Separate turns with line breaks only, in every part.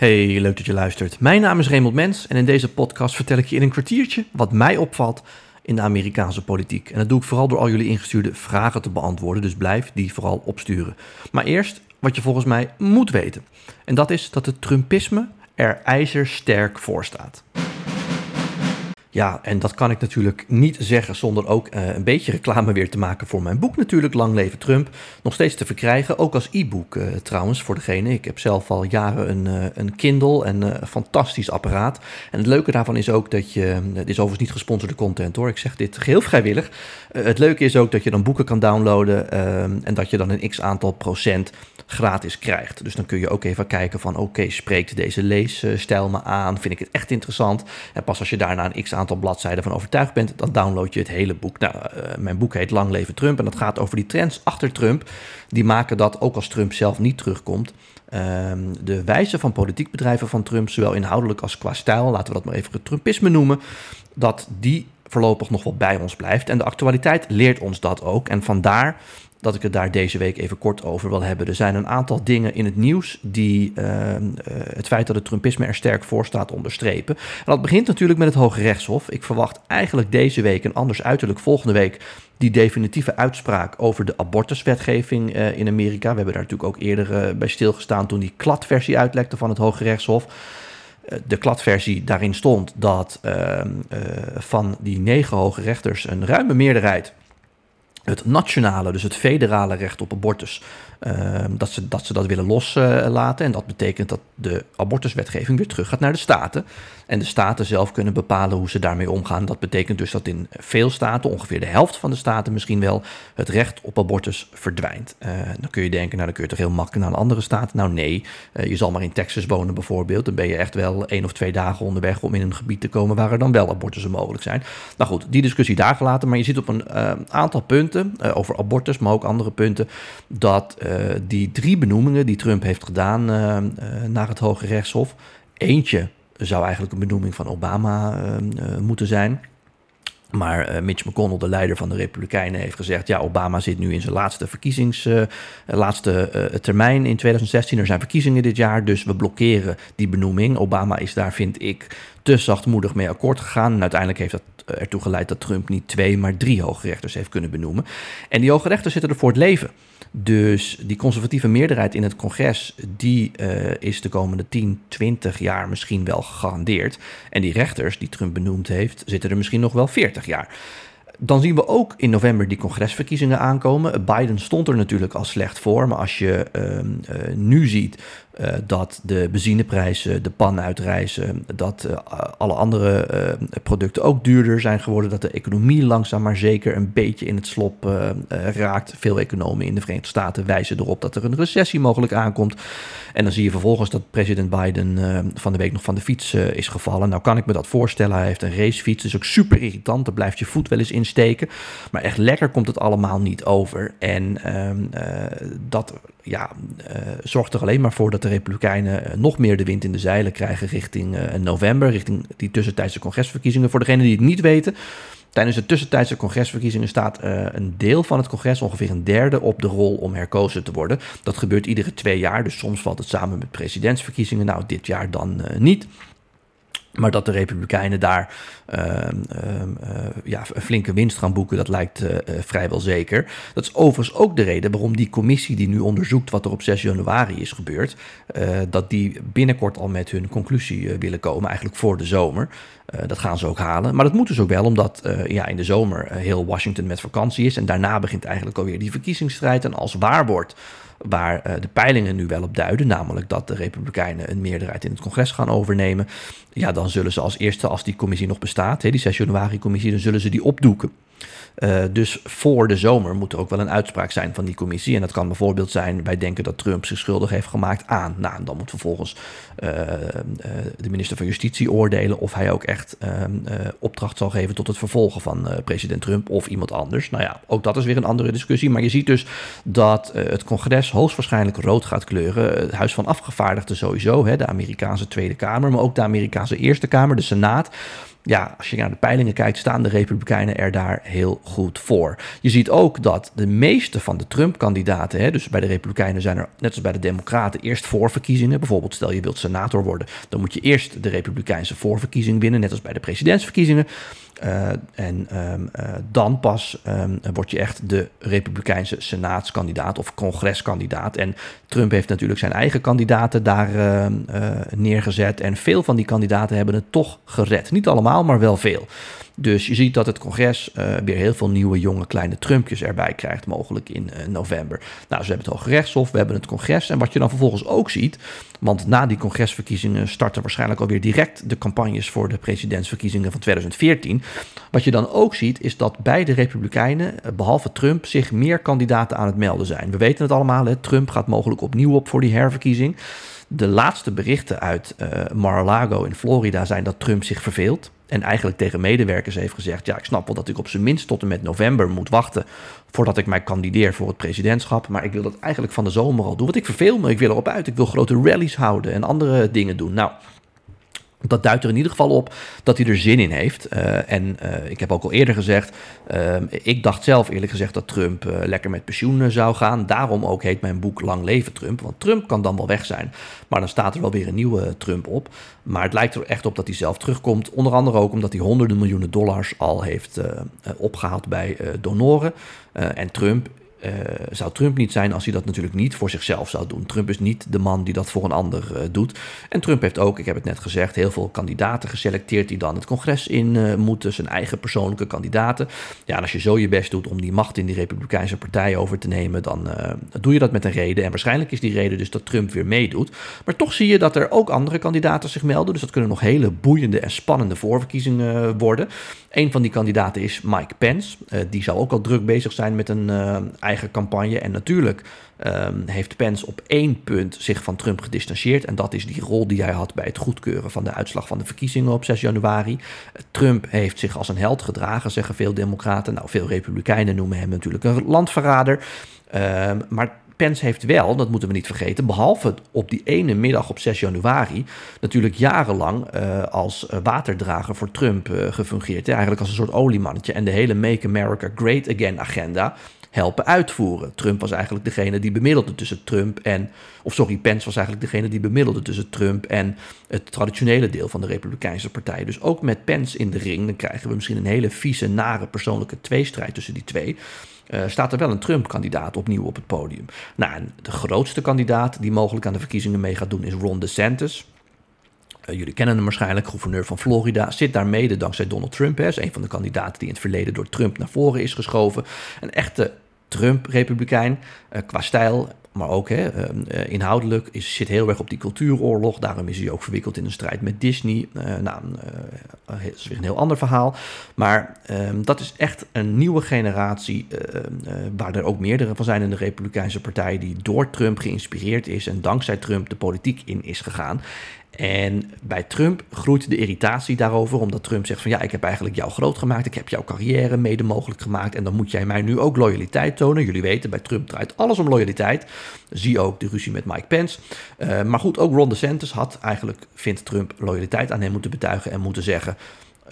Hey, leuk dat je luistert. Mijn naam is Raymond Mens en in deze podcast vertel ik je in een kwartiertje wat mij opvalt in de Amerikaanse politiek. En dat doe ik vooral door al jullie ingestuurde vragen te beantwoorden, dus blijf die vooral opsturen. Maar eerst wat je volgens mij moet weten. En dat is dat het Trumpisme er ijzersterk voor staat. Ja, en dat kan ik natuurlijk niet zeggen zonder ook uh, een beetje reclame weer te maken voor mijn boek natuurlijk, Lang Leven Trump. Nog steeds te verkrijgen, ook als e-book uh, trouwens voor degene. Ik heb zelf al jaren een, uh, een Kindle en een fantastisch apparaat. En het leuke daarvan is ook dat je, het is overigens niet gesponsorde content hoor, ik zeg dit geheel vrijwillig. het leuke is ook dat je dan boeken kan downloaden en dat je dan een x aantal procent gratis krijgt. Dus dan kun je ook even kijken van oké, spreekt deze leesstijl me aan? Vind ik het echt interessant? En pas als je daarna een x aantal bladzijden van overtuigd bent, dan download je het hele boek. Nou, uh, mijn boek heet Lang Leven Trump en dat gaat over die trends achter Trump. Die maken dat, ook als Trump zelf niet terugkomt, uh, de wijze van politiek bedrijven van Trump, zowel inhoudelijk als qua stijl, laten we dat maar even het Trumpisme noemen, dat die voorlopig nog wel bij ons blijft. En de actualiteit leert ons dat ook. En vandaar dat ik het daar deze week even kort over wil hebben. Er zijn een aantal dingen in het nieuws die uh, het feit dat het Trumpisme er sterk voor staat onderstrepen. En dat begint natuurlijk met het Hoge Rechtshof. Ik verwacht eigenlijk deze week en anders uiterlijk volgende week die definitieve uitspraak over de abortuswetgeving uh, in Amerika. We hebben daar natuurlijk ook eerder uh, bij stilgestaan toen die kladversie uitlekte van het Hoge Rechtshof de kladversie daarin stond dat uh, van die negen hoge rechters een ruime meerderheid het nationale, dus het federale recht op abortus, dat, ze, dat ze dat willen loslaten. en dat betekent dat de abortuswetgeving weer terug gaat naar de staten. En de staten zelf kunnen bepalen hoe ze daarmee omgaan. Dat betekent dus dat in veel staten, ongeveer de helft van de staten misschien wel, het recht op abortus verdwijnt. Uh, dan kun je denken, nou dan kun je toch heel makkelijk naar een andere staat. Nou nee, uh, je zal maar in Texas wonen bijvoorbeeld. Dan ben je echt wel één of twee dagen onderweg om in een gebied te komen waar er dan wel abortussen mogelijk zijn. Nou goed, die discussie daar gelaten. Maar je ziet op een uh, aantal punten over abortus, maar ook andere punten, dat die drie benoemingen die Trump heeft gedaan naar het Hoge Rechtshof, eentje zou eigenlijk een benoeming van Obama moeten zijn. Maar uh, Mitch McConnell, de leider van de Republikeinen, heeft gezegd: ja, Obama zit nu in zijn laatste verkiezings, uh, laatste uh, termijn in 2016. Er zijn verkiezingen dit jaar, dus we blokkeren die benoeming. Obama is daar, vind ik, te zachtmoedig mee akkoord gegaan. En uiteindelijk heeft dat ertoe geleid dat Trump niet twee, maar drie hoge rechters heeft kunnen benoemen. En die hoge rechters zitten er voor het leven. Dus die conservatieve meerderheid in het congres, die is de komende 10, 20 jaar misschien wel gegarandeerd. En die rechters die Trump benoemd heeft, zitten er misschien nog wel 40 jaar. Dan zien we ook in november die congresverkiezingen aankomen. Biden stond er natuurlijk al slecht voor. Maar als je uh, uh, nu ziet uh, dat de benzineprijzen de pan uitreizen, dat uh, alle andere uh, producten ook duurder zijn geworden, dat de economie langzaam maar zeker een beetje in het slop raakt. Veel economen in de Verenigde Staten wijzen erop dat er een recessie mogelijk aankomt. En dan zie je vervolgens dat president Biden van de week nog van de fiets is gevallen. Nou kan ik me dat voorstellen, hij heeft een racefiets, dus ook super irritant, daar blijft je voet wel eens insteken. Maar echt lekker komt het allemaal niet over. En ehm, dat ja, zorgt er alleen maar voor dat de Republikeinen eh, nog meer de wind in de zeilen krijgen richting uh, november, richting die tussentijdse congresverkiezingen. Voor degenen die het niet weten, tijdens de tussentijdse congresverkiezingen staat een deel van het congres, ongeveer een derde, op de rol om herkozen te worden. Dat gebeurt iedere twee jaar, dus soms valt het samen met presidentsverkiezingen. Nou, dit jaar dan niet. Maar dat de Republikeinen daar uh, uh, ja, een flinke winst gaan boeken, dat lijkt uh, vrijwel zeker. Dat is overigens ook de reden waarom die commissie die nu onderzoekt wat er op 6 januari is gebeurd, dat die binnenkort al met hun conclusie willen komen, eigenlijk voor de zomer. Dat gaan ze ook halen. Maar dat moet dus ook wel, omdat ja, in de zomer heel Washington met vakantie is. En daarna begint eigenlijk alweer die verkiezingsstrijd. En als waar wordt waar de peilingen nu wel op duiden, namelijk dat de Republikeinen een meerderheid in het congres gaan overnemen, ja, dan zullen ze als eerste, als die commissie nog bestaat, die 6 januari-commissie, dan zullen ze die opdoeken. Uh, dus voor de zomer moet er ook wel een uitspraak zijn van die commissie. En dat kan bijvoorbeeld zijn, wij denken dat Trump zich schuldig heeft gemaakt aan. Nou, dan moet vervolgens uh, uh, de minister van Justitie oordelen of hij ook echt ehm, opdracht zal geven tot het vervolgen van president Trump of iemand anders. Nou ja, ook dat is weer een andere discussie. Maar je ziet dus dat het congres hoogstwaarschijnlijk rood gaat kleuren. Het Huis van Afgevaardigden sowieso, hè, de Amerikaanse Tweede Kamer, maar ook de Amerikaanse Eerste Kamer, de Senaat ja, als je naar de peilingen kijkt, staan de Republikeinen er daar heel goed voor. Je ziet ook dat de meeste van de Trump-kandidaten, dus bij de Republikeinen zijn er, net als bij de Democraten, eerst voorverkiezingen. Bijvoorbeeld, stel je wilt senator worden, dan moet je eerst de Republikeinse voorverkiezing winnen, net als bij de presidentsverkiezingen. Uh, en um, uh, dan pas um, word je echt de Republikeinse senaatskandidaat of congreskandidaat. En Trump heeft natuurlijk zijn eigen kandidaten daar uh, neergezet. En veel van die kandidaten hebben het toch gered. Niet allemaal, maar wel veel. Dus je ziet dat het congres uh, weer heel veel nieuwe, jonge, kleine Trumpjes erbij krijgt, mogelijk in uh, november. Nou, ze hebben het Hoge Rechtshof, we hebben het congres. En wat je dan vervolgens ook ziet, want na die congresverkiezingen starten waarschijnlijk alweer direct de campagnes voor de presidentsverkiezingen van 2014. Wat je dan ook ziet, is dat bij de Republikeinen, eh, behalve Trump, zich meer kandidaten aan het melden zijn. We weten het allemaal, hè? Trump gaat mogelijk opnieuw op voor die herverkiezing. De laatste berichten uit uh, Mar-a-Lago in Florida zijn dat Trump zich verveelt. En eigenlijk tegen medewerkers heeft gezegd: Ja, ik snap wel dat ik op zijn minst tot en met november moet wachten. voordat ik mij kandideer voor het presidentschap. Maar ik wil dat eigenlijk van de zomer al doen. Want ik verveel me, ik wil erop uit. Ik wil grote rallies houden en andere dingen doen. Nou, dat duidt er in ieder geval op dat hij er zin in heeft. Uh, en uh, ik heb ook al eerder gezegd, uh, ik dacht zelf eerlijk gezegd dat Trump lekker met pensioen zou gaan. Daarom ook heet mijn boek Lang leven Trump. Want Trump kan dan wel weg zijn, maar dan staat er wel weer een nieuwe Trump op. Maar het lijkt er echt op dat hij zelf terugkomt. Onder andere ook omdat hij honderden miljoenen dollars al heeft opgehaald bij donoren. en Trump uh, zou Trump niet zijn als hij dat natuurlijk niet voor zichzelf zou doen. Trump is niet de man die dat voor een ander uh, doet. En Trump heeft ook, ik heb het net gezegd, heel veel kandidaten geselecteerd die dan het congres in uh, moeten, zijn eigen persoonlijke kandidaten. Ja, en als je zo je best doet om die macht in die Republikeinse partij over te nemen, dan doe je dat met een reden. En waarschijnlijk is die reden dus dat Trump weer meedoet. Maar toch zie je dat er ook andere kandidaten zich melden. Dus dat kunnen nog hele boeiende en spannende voorverkiezingen worden. Een van die kandidaten is Mike Pence. die zou ook al druk bezig zijn met een eigen campagne. En natuurlijk um, heeft Pence op één punt zich van Trump gedistanceerd. En dat is die rol die hij had bij het goedkeuren van de uitslag van de verkiezingen op 6 januari. Trump heeft zich als een held gedragen, zeggen veel democraten. Nou, veel republikeinen noemen hem natuurlijk een landverrader. Um, maar Pence heeft wel, dat moeten we niet vergeten, behalve op die ene middag op 6 januari, natuurlijk jarenlang uh, als waterdrager voor Trump uh, gefungeerd. Eigenlijk als een soort oliemannetje. En de hele Make America Great Again agenda helpen uitvoeren. Trump was eigenlijk degene die bemiddelde tussen Trump en. Of sorry, Pence was eigenlijk degene die bemiddelde tussen Trump en het traditionele deel van de Republikeinse Partij. Dus ook met Pence in de ring, dan krijgen we misschien een hele vieze, nare persoonlijke tweestrijd tussen die twee. Uh, staat er wel een Trump-kandidaat opnieuw op het podium. Nou, de grootste kandidaat die mogelijk aan de verkiezingen mee gaat doen is Ron DeSantis. Uh, jullie kennen hem waarschijnlijk, gouverneur van Florida. Zit daar mede dankzij Donald Trump. Hè, is een van de kandidaten die in het verleden door Trump naar voren is geschoven. Een echte Trump-republikein uh, qua stijl, maar ook hè, uh, inhoudelijk is, zit heel erg op die cultuuroorlog. Daarom is hij ook verwikkeld in een strijd met Disney. Nou, dat is weer een heel ander verhaal. Maar ehm, dat is echt een nieuwe generatie, waar er ook meerdere van zijn in de Republikeinse Partij, die door Trump geïnspireerd is en dankzij Trump de politiek in is gegaan. En bij Trump groeit de irritatie daarover, omdat Trump zegt van ja, ik heb eigenlijk jou groot gemaakt, ik heb jouw carrière mede mogelijk gemaakt en dan moet jij mij nu ook loyaliteit tonen. Jullie weten, bij Trump draait alles om loyaliteit. Zie ook de ruzie met Mike Pence. Uh, maar goed, ook Ron DeSantis had eigenlijk, vindt Trump, loyaliteit aan hem moeten betuigen en moeten zeggen...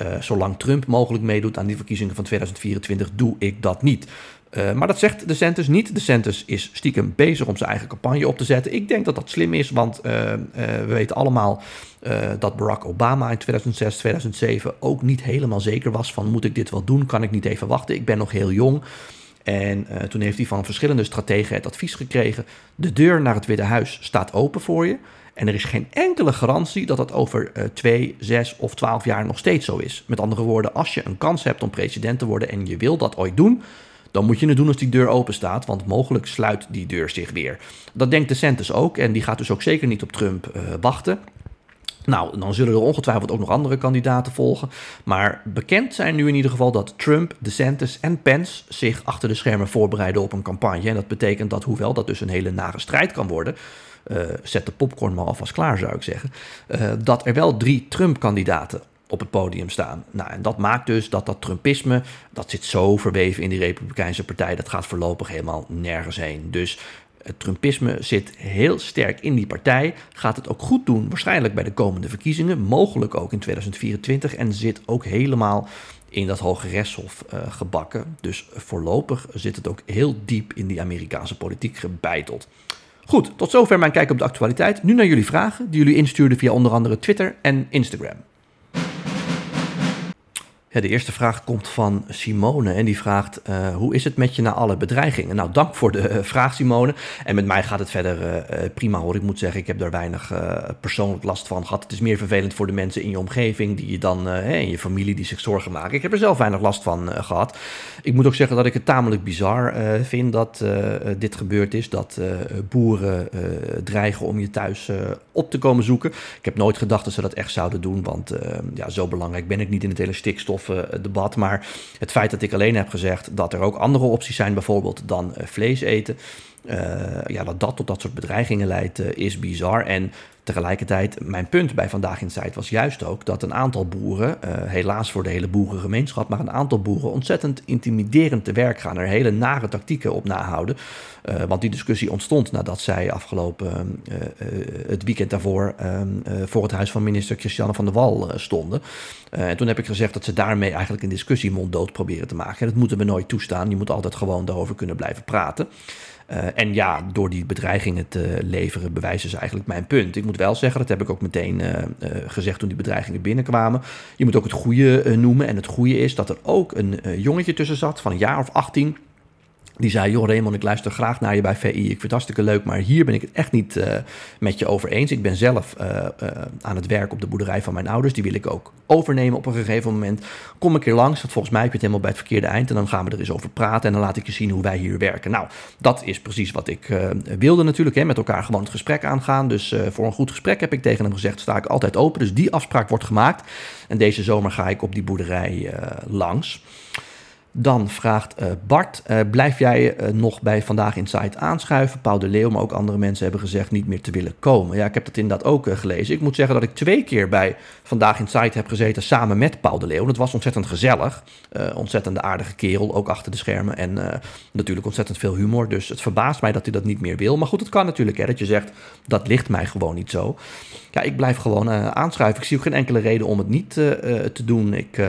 Uh, zolang Trump mogelijk meedoet aan die verkiezingen van 2024, doe ik dat niet. Uh, maar dat zegt de DeSantis niet. De DeSantis is stiekem bezig om zijn eigen campagne op te zetten. Ik denk dat dat slim is, want uh, uh, we weten allemaal dat Barack Obama in 2006, 2007 ook niet helemaal zeker was van moet ik dit wel doen, kan ik niet even wachten, ik ben nog heel jong. En toen heeft hij van verschillende strategen het advies gekregen, de deur naar het Witte Huis staat open voor je. En er is geen enkele garantie dat dat over uh, twee, zes of twaalf jaar nog steeds zo is. Met andere woorden, als je een kans hebt om president te worden en je wil dat ooit doen, dan moet je het doen als die deur open staat, want mogelijk sluit die deur zich weer. Dat denkt de DeSantis ook en die gaat dus ook zeker niet op Trump uh, wachten. Nou, dan zullen er ongetwijfeld ook nog andere kandidaten volgen. Maar bekend zijn nu in ieder geval dat Trump, DeSantis en Pence zich achter de schermen voorbereiden op een campagne. En dat betekent dat, hoewel dat dus een hele nare strijd kan worden, uh, zet de popcorn maar alvast klaar zou ik zeggen, uh, dat er wel drie Trump-kandidaten op het podium staan. Nou, en dat maakt dus dat dat Trumpisme, dat zit zo verweven in die Republikeinse partij, dat gaat voorlopig helemaal nergens heen. Dus het Trumpisme zit heel sterk in die partij. Gaat het ook goed doen, waarschijnlijk bij de komende verkiezingen. Mogelijk ook in 2024. En zit ook helemaal in dat Hoge Rechtshof uh, gebakken. Dus voorlopig zit het ook heel diep in die Amerikaanse politiek gebeiteld. Goed, tot zover mijn kijk op de actualiteit. Nu naar jullie vragen, die jullie instuurden via onder andere Twitter en Instagram. Ja, de eerste vraag komt van Simone en die vraagt: uh, hoe is het met je na alle bedreigingen? Nou, dank voor de uh, vraag, Simone. En met mij gaat het verder uh, prima hoor. Ik moet zeggen, ik heb daar weinig persoonlijk last van gehad. Het is meer vervelend voor de mensen in je omgeving, die je dan in je familie die zich zorgen maken. Ik heb er zelf weinig last van gehad. Ik moet ook zeggen dat ik het tamelijk bizar vind dat dit gebeurd is. Dat boeren dreigen om je thuis op te komen zoeken. Ik heb nooit gedacht dat ze dat echt zouden doen, want ja, zo belangrijk ben ik niet in het hele stikstof debat. Maar het feit dat ik alleen heb gezegd dat er ook andere opties zijn, bijvoorbeeld dan eh, vlees eten. Uh, ja, dat dat tot dat soort bedreigingen leidt, uh, is bizar. En Tegelijkertijd, mijn punt bij Vandaag in Zuid was juist ook dat een aantal boeren, uh, helaas voor de hele boerengemeenschap, maar een aantal boeren ontzettend intimiderend te werk gaan, er hele nare tactieken op nahouden. Want die discussie ontstond nadat zij afgelopen het weekend daarvoor ehm, voor het huis van minister Christiane van der Wal stonden. en toen heb ik gezegd dat ze daarmee eigenlijk een discussie monddood proberen te maken. En dat moeten we nooit toestaan. Je moet altijd gewoon daarover kunnen blijven praten. Uh, en ja, door die bedreigingen te leveren bewijzen ze eigenlijk mijn punt. Ik moet wel zeggen, dat heb ik ook meteen uh, uh, gezegd toen die bedreigingen binnenkwamen. Je moet ook het goede noemen. En het goede is dat er ook een jongetje tussen zat van een jaar of 18 die zei, joh Raymond, ik luister graag naar je bij VI. Ik vind het hartstikke leuk, maar hier ben ik het echt niet uh, met je over eens. Ik ben zelf uh, uh, aan het werk op de boerderij van mijn ouders. Die wil ik ook overnemen op een gegeven moment. Kom ik keer langs, want volgens mij heb je het helemaal bij het verkeerde eind. En dan gaan we er eens over praten en dan laat ik je zien hoe wij hier werken. Nou, dat is precies wat ik wilde natuurlijk. Hè, met elkaar gewoon het gesprek aangaan. Dus voor een goed gesprek heb ik tegen hem gezegd, sta ik altijd open. Dus die afspraak wordt gemaakt. En deze zomer ga ik op die boerderij langs. Dan vraagt uh, Bart, uh, blijf jij uh, nog bij Vandaag Inside aanschuiven? Paul de Leeuw, maar ook andere mensen hebben gezegd niet meer te willen komen. Ja, ik heb dat inderdaad ook gelezen. Ik moet zeggen dat ik twee keer bij Vandaag Inside heb gezeten samen met Paul de Leeuw. Dat was ontzettend gezellig. ontzettend aardige kerel, ook achter de schermen. En natuurlijk ontzettend veel humor. Dus het verbaast mij dat hij dat niet meer wil. Maar goed, het kan natuurlijk, hè, dat je zegt, dat ligt mij gewoon niet zo. Ja, ik blijf gewoon aanschuiven. Ik zie ook geen enkele reden om het niet te doen. Ik...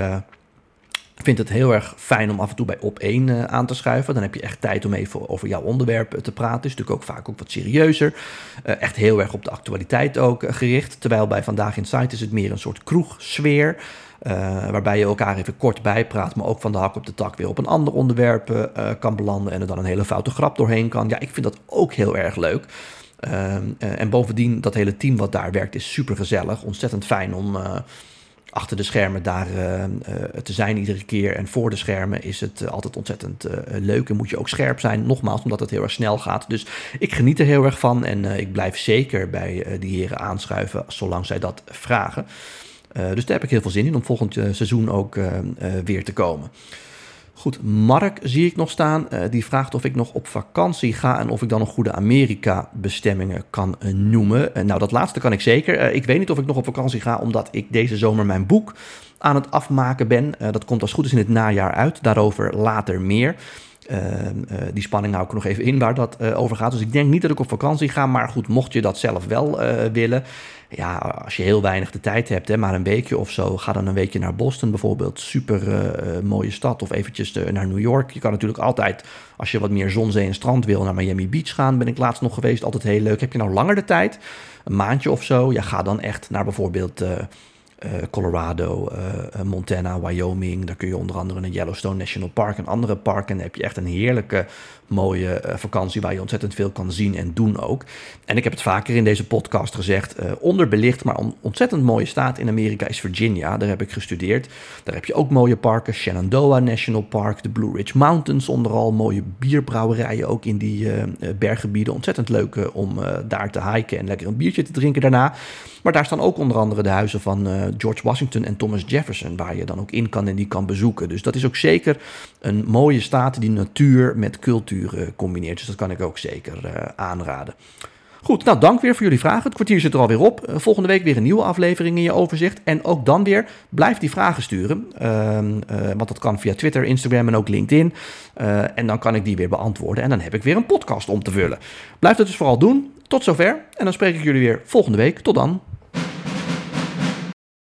Vind het heel erg fijn om af en toe bij op één uh, aan te schuiven. Dan heb je echt tijd om even over jouw onderwerp te praten. Is natuurlijk ook vaak ook wat serieuzer. Uh, echt heel erg op de actualiteit ook gericht. Terwijl bij Vandaag in Site is het meer een soort kroegsfeer. waarbij je elkaar even kort bijpraat, maar ook van de hak op de tak weer op een ander onderwerp kan belanden. En er dan een hele foute grap doorheen kan. Ja, ik vind dat ook heel erg leuk. Ehm, en bovendien, dat hele team wat daar werkt is super gezellig. Ontzettend fijn om achter de schermen daar uh, te zijn iedere keer. En voor de schermen is het uh, altijd ontzettend leuk en moet je ook scherp zijn. Nogmaals, omdat het heel erg snel gaat. Dus ik geniet er heel erg van en ik blijf zeker bij die heren aanschuiven zolang zij dat vragen. dus daar heb ik heel veel zin in om volgend seizoen ook weer te komen. Goed, Mark zie ik nog staan. Uh, die vraagt of ik nog op vakantie ga en of ik dan nog goede Amerika-bestemmingen kan uh, noemen. Uh, nou, dat laatste kan ik zeker. ik weet niet of ik nog op vakantie ga, omdat ik deze zomer mijn boek aan het afmaken ben. dat komt als goed is in het najaar uit. Daarover later meer. Die spanning hou ik nog even in waar dat over gaat. Dus ik denk niet dat ik op vakantie ga. Maar goed, mocht je dat zelf wel willen ja, als je heel weinig de tijd hebt, hè, maar een weekje of zo, ga dan een weekje naar Boston bijvoorbeeld. Super mooie stad. Of eventjes naar New York. Je kan natuurlijk altijd, als je wat meer zon, zee en strand wil, naar Miami Beach gaan. Ben ik laatst nog geweest. Altijd heel leuk. Heb je nou langer de tijd? Een maandje of zo? Ja, ga dan echt naar bijvoorbeeld... Uh, Colorado, uh, Montana, Wyoming. Daar kun je onder andere een Yellowstone National Park en andere parken. En dan heb je echt een heerlijke, mooie vakantie waar je ontzettend veel kan zien en doen ook. En ik heb het vaker in deze podcast gezegd. onderbelicht, maar een ontzettend mooie staat in Amerika is Virginia. Daar heb ik gestudeerd. Daar heb je ook mooie parken. Shenandoah National Park, de Blue Ridge Mountains onderal. Mooie bierbrouwerijen ook in die berggebieden. Ontzettend leuk om daar te hiken en lekker een biertje te drinken daarna. Maar daar staan ook onder andere de huizen van George Washington en Thomas Jefferson, waar je dan ook in kan en die kan bezoeken. Dus dat is ook zeker een mooie staat die natuur met cultuur uh, combineert. Dus dat kan ik ook zeker uh, aanraden. Goed, nou dank weer voor jullie vragen. Het kwartier zit er alweer op. Eh, volgende week weer een nieuwe aflevering in je overzicht. En ook dan weer, blijf die vragen sturen. Ehm, eh, want dat kan via Twitter, Instagram en ook LinkedIn. Eh, en dan kan ik die weer beantwoorden. En dan heb ik weer een podcast om te vullen. Blijf dat dus vooral doen. Tot zover. En dan spreek ik jullie weer volgende week. Tot dan.